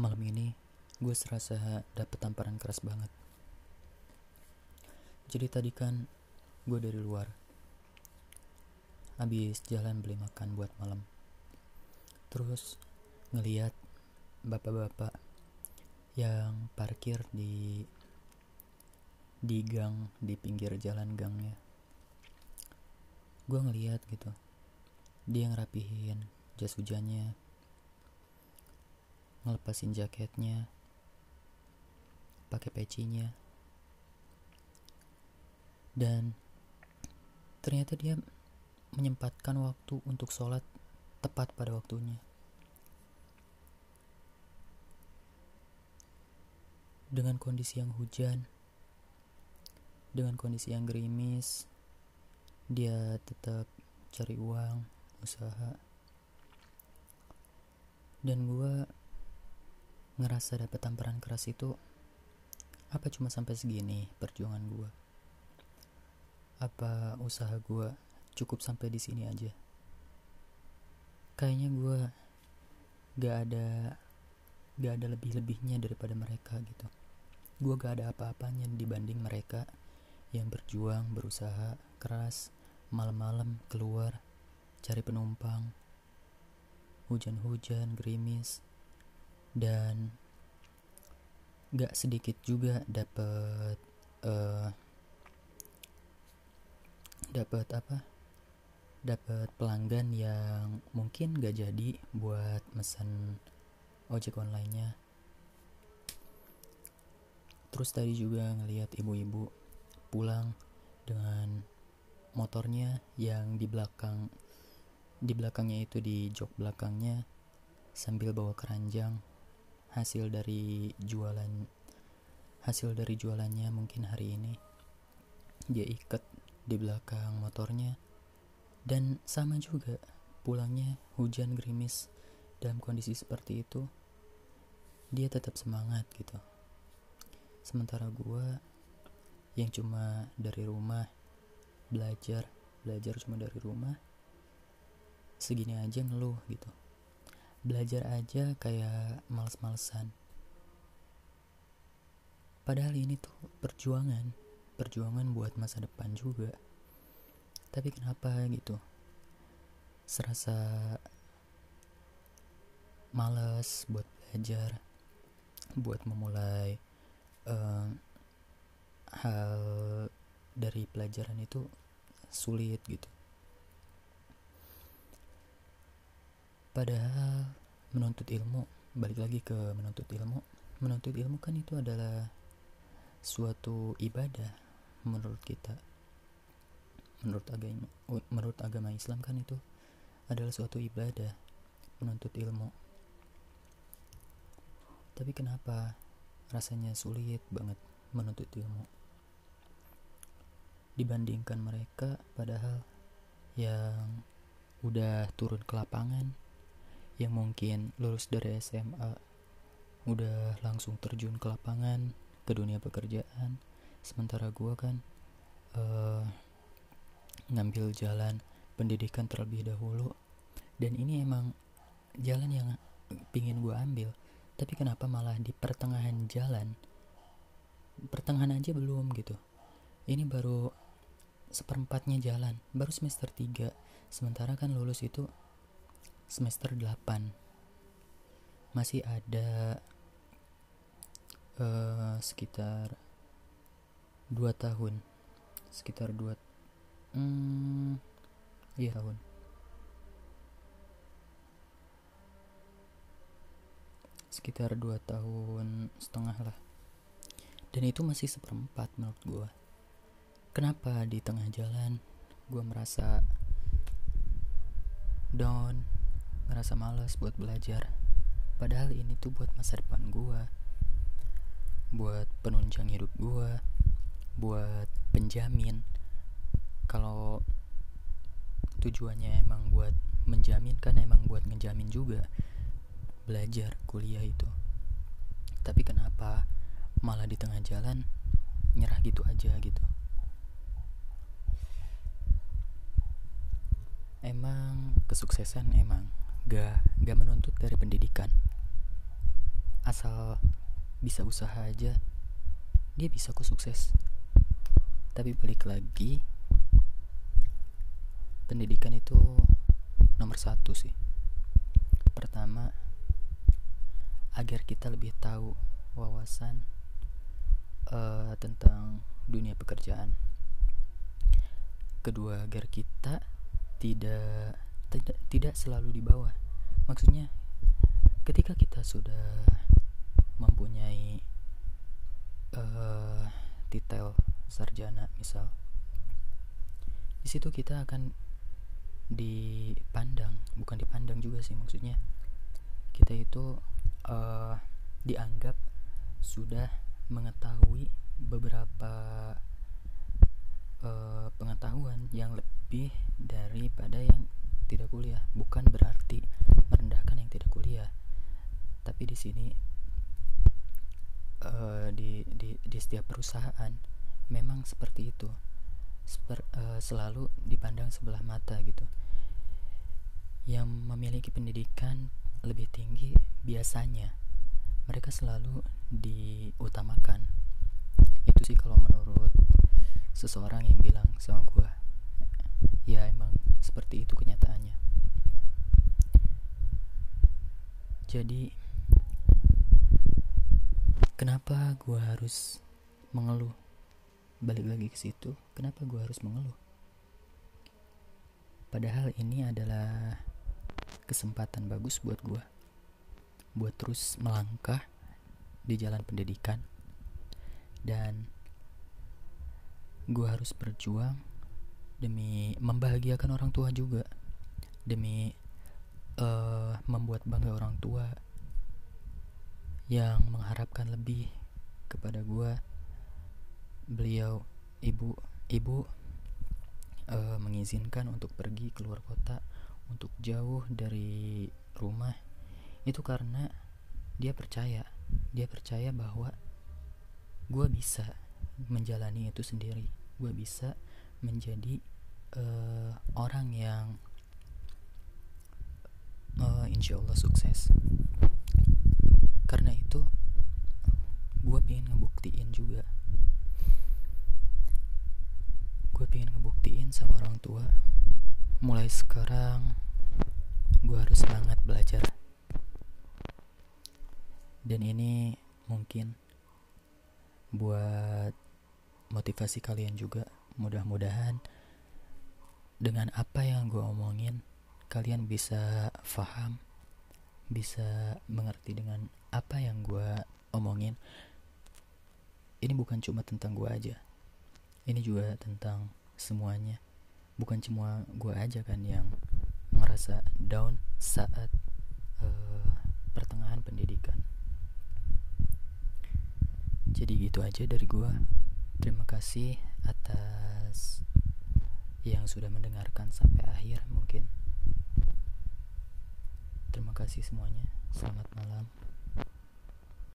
malam ini gue serasa dapet tamparan keras banget. Jadi tadi kan gue dari luar, habis jalan beli makan buat malam. Terus ngeliat bapak-bapak yang parkir di di gang di pinggir jalan gangnya. Gue ngeliat gitu, dia ngerapihin jas hujannya, ngelepasin jaketnya, pakai pecinya, dan ternyata dia menyempatkan waktu untuk sholat tepat pada waktunya. Dengan kondisi yang hujan, dengan kondisi yang gerimis, dia tetap cari uang, usaha, dan gue ngerasa dapet tamparan keras itu apa cuma sampai segini perjuangan gue apa usaha gue cukup sampai di sini aja? Kayaknya gue gak ada gak ada lebih-lebihnya daripada mereka gitu. Gue gak ada apa-apanya dibanding mereka yang berjuang berusaha keras malam-malam keluar cari penumpang hujan-hujan gerimis dan gak sedikit juga dapat uh, dapat apa? Dapat pelanggan yang mungkin gak jadi buat mesen ojek online-nya. Terus tadi juga ngelihat ibu-ibu pulang dengan motornya yang di belakang di belakangnya itu di jok belakangnya sambil bawa keranjang hasil dari jualan hasil dari jualannya mungkin hari ini. Dia ikat di belakang motornya dan sama juga pulangnya hujan gerimis dalam kondisi seperti itu. Dia tetap semangat gitu. Sementara gua yang cuma dari rumah belajar belajar cuma dari rumah segini aja ngeluh gitu belajar aja kayak males-malesan. Padahal ini tuh perjuangan perjuangan buat masa depan juga. Tapi kenapa gitu? Serasa males buat belajar buat memulai uh, hal dari pelajaran itu sulit gitu Padahal menuntut ilmu, balik lagi ke menuntut ilmu. Menuntut ilmu kan itu adalah suatu ibadah menurut kita. Menurut agama menurut agama Islam kan itu adalah suatu ibadah menuntut ilmu. Tapi kenapa rasanya sulit banget menuntut ilmu? Dibandingkan mereka padahal yang udah turun ke lapangan yang mungkin lulus dari SMA udah langsung terjun ke lapangan ke dunia pekerjaan. Sementara gue kan uh, ngambil jalan pendidikan terlebih dahulu. Dan ini emang jalan yang pingin gue ambil. Tapi kenapa malah di pertengahan jalan? Pertengahan aja belum gitu. Ini baru seperempatnya jalan baru semester 3 sementara kan lulus itu semester 8 masih ada uh, sekitar 2 tahun. Sekitar 2 hmm, iya tahun. Sekitar 2 tahun setengah lah. Dan itu masih seperempat menurut gue kenapa di tengah jalan gue merasa down ngerasa malas buat belajar. Padahal ini tuh buat masa depan gue buat penunjang hidup gue buat penjamin. Kalau tujuannya emang buat menjamin kan emang buat ngejamin juga belajar kuliah itu. Tapi kenapa malah di tengah jalan nyerah gitu aja gitu? Emang kesuksesan emang gak gak menuntut dari pendidikan. Asal bisa usaha aja dia bisa kok sukses. Tapi balik lagi pendidikan itu nomor satu sih. Pertama agar kita lebih tahu wawasan uh, tentang dunia pekerjaan. Kedua agar kita tidak tidak tidak selalu di bawah. Maksudnya ketika kita sudah mempunyai uh, titel sarjana misal di situ kita akan dipandang bukan dipandang juga sih maksudnya kita itu uh, dianggap sudah mengetahui beberapa uh, pengetahuan yang lebih daripada yang tidak kuliah bukan berarti merendahkan yang tidak kuliah. Tapi di sini uh, di, di di setiap perusahaan memang seperti itu. Seper, uh, selalu dipandang sebelah mata gitu. Yang memiliki pendidikan lebih tinggi biasanya mereka selalu diutamakan. Itu sih kalau menurut seseorang yang bilang sama gue ya emang seperti itu kenyataannya jadi kenapa gue harus mengeluh? Balik lagi ke situ kenapa gue harus mengeluh? Padahal ini adalah kesempatan bagus buat gue buat terus melangkah di jalan pendidikan. Dan gue harus berjuang demi membahagiakan orang tua juga. Demi uh, membuat bangga orang tua yang mengharapkan lebih kepada gue beliau ibu ibu uh, mengizinkan untuk pergi keluar kota untuk jauh dari rumah. Itu karena dia percaya dia percaya bahwa gue bisa menjalani itu sendiri. Gue bisa menjadi uh, orang yang insya Allah sukses. Karena itu gue pengen ngebuktiin juga. Gue pengen ngebuktiin sama orang tua. Mulai sekarang gue harus semangat belajar. Dan ini mungkin buat motivasi kalian juga. Mudah-mudahan dengan apa yang gue omongin kalian bisa paham bisa mengerti dengan apa yang gue omongin. Ini bukan cuma tentang gue aja. Ini juga tentang semuanya. Bukan cuma gue aja kan yang ngerasa down saat uh, pertengahan pendidikan. Jadi gitu aja dari gue terima kasih atas yang sudah mendengarkan sampai akhir mungkin terima kasih semuanya. Selamat malam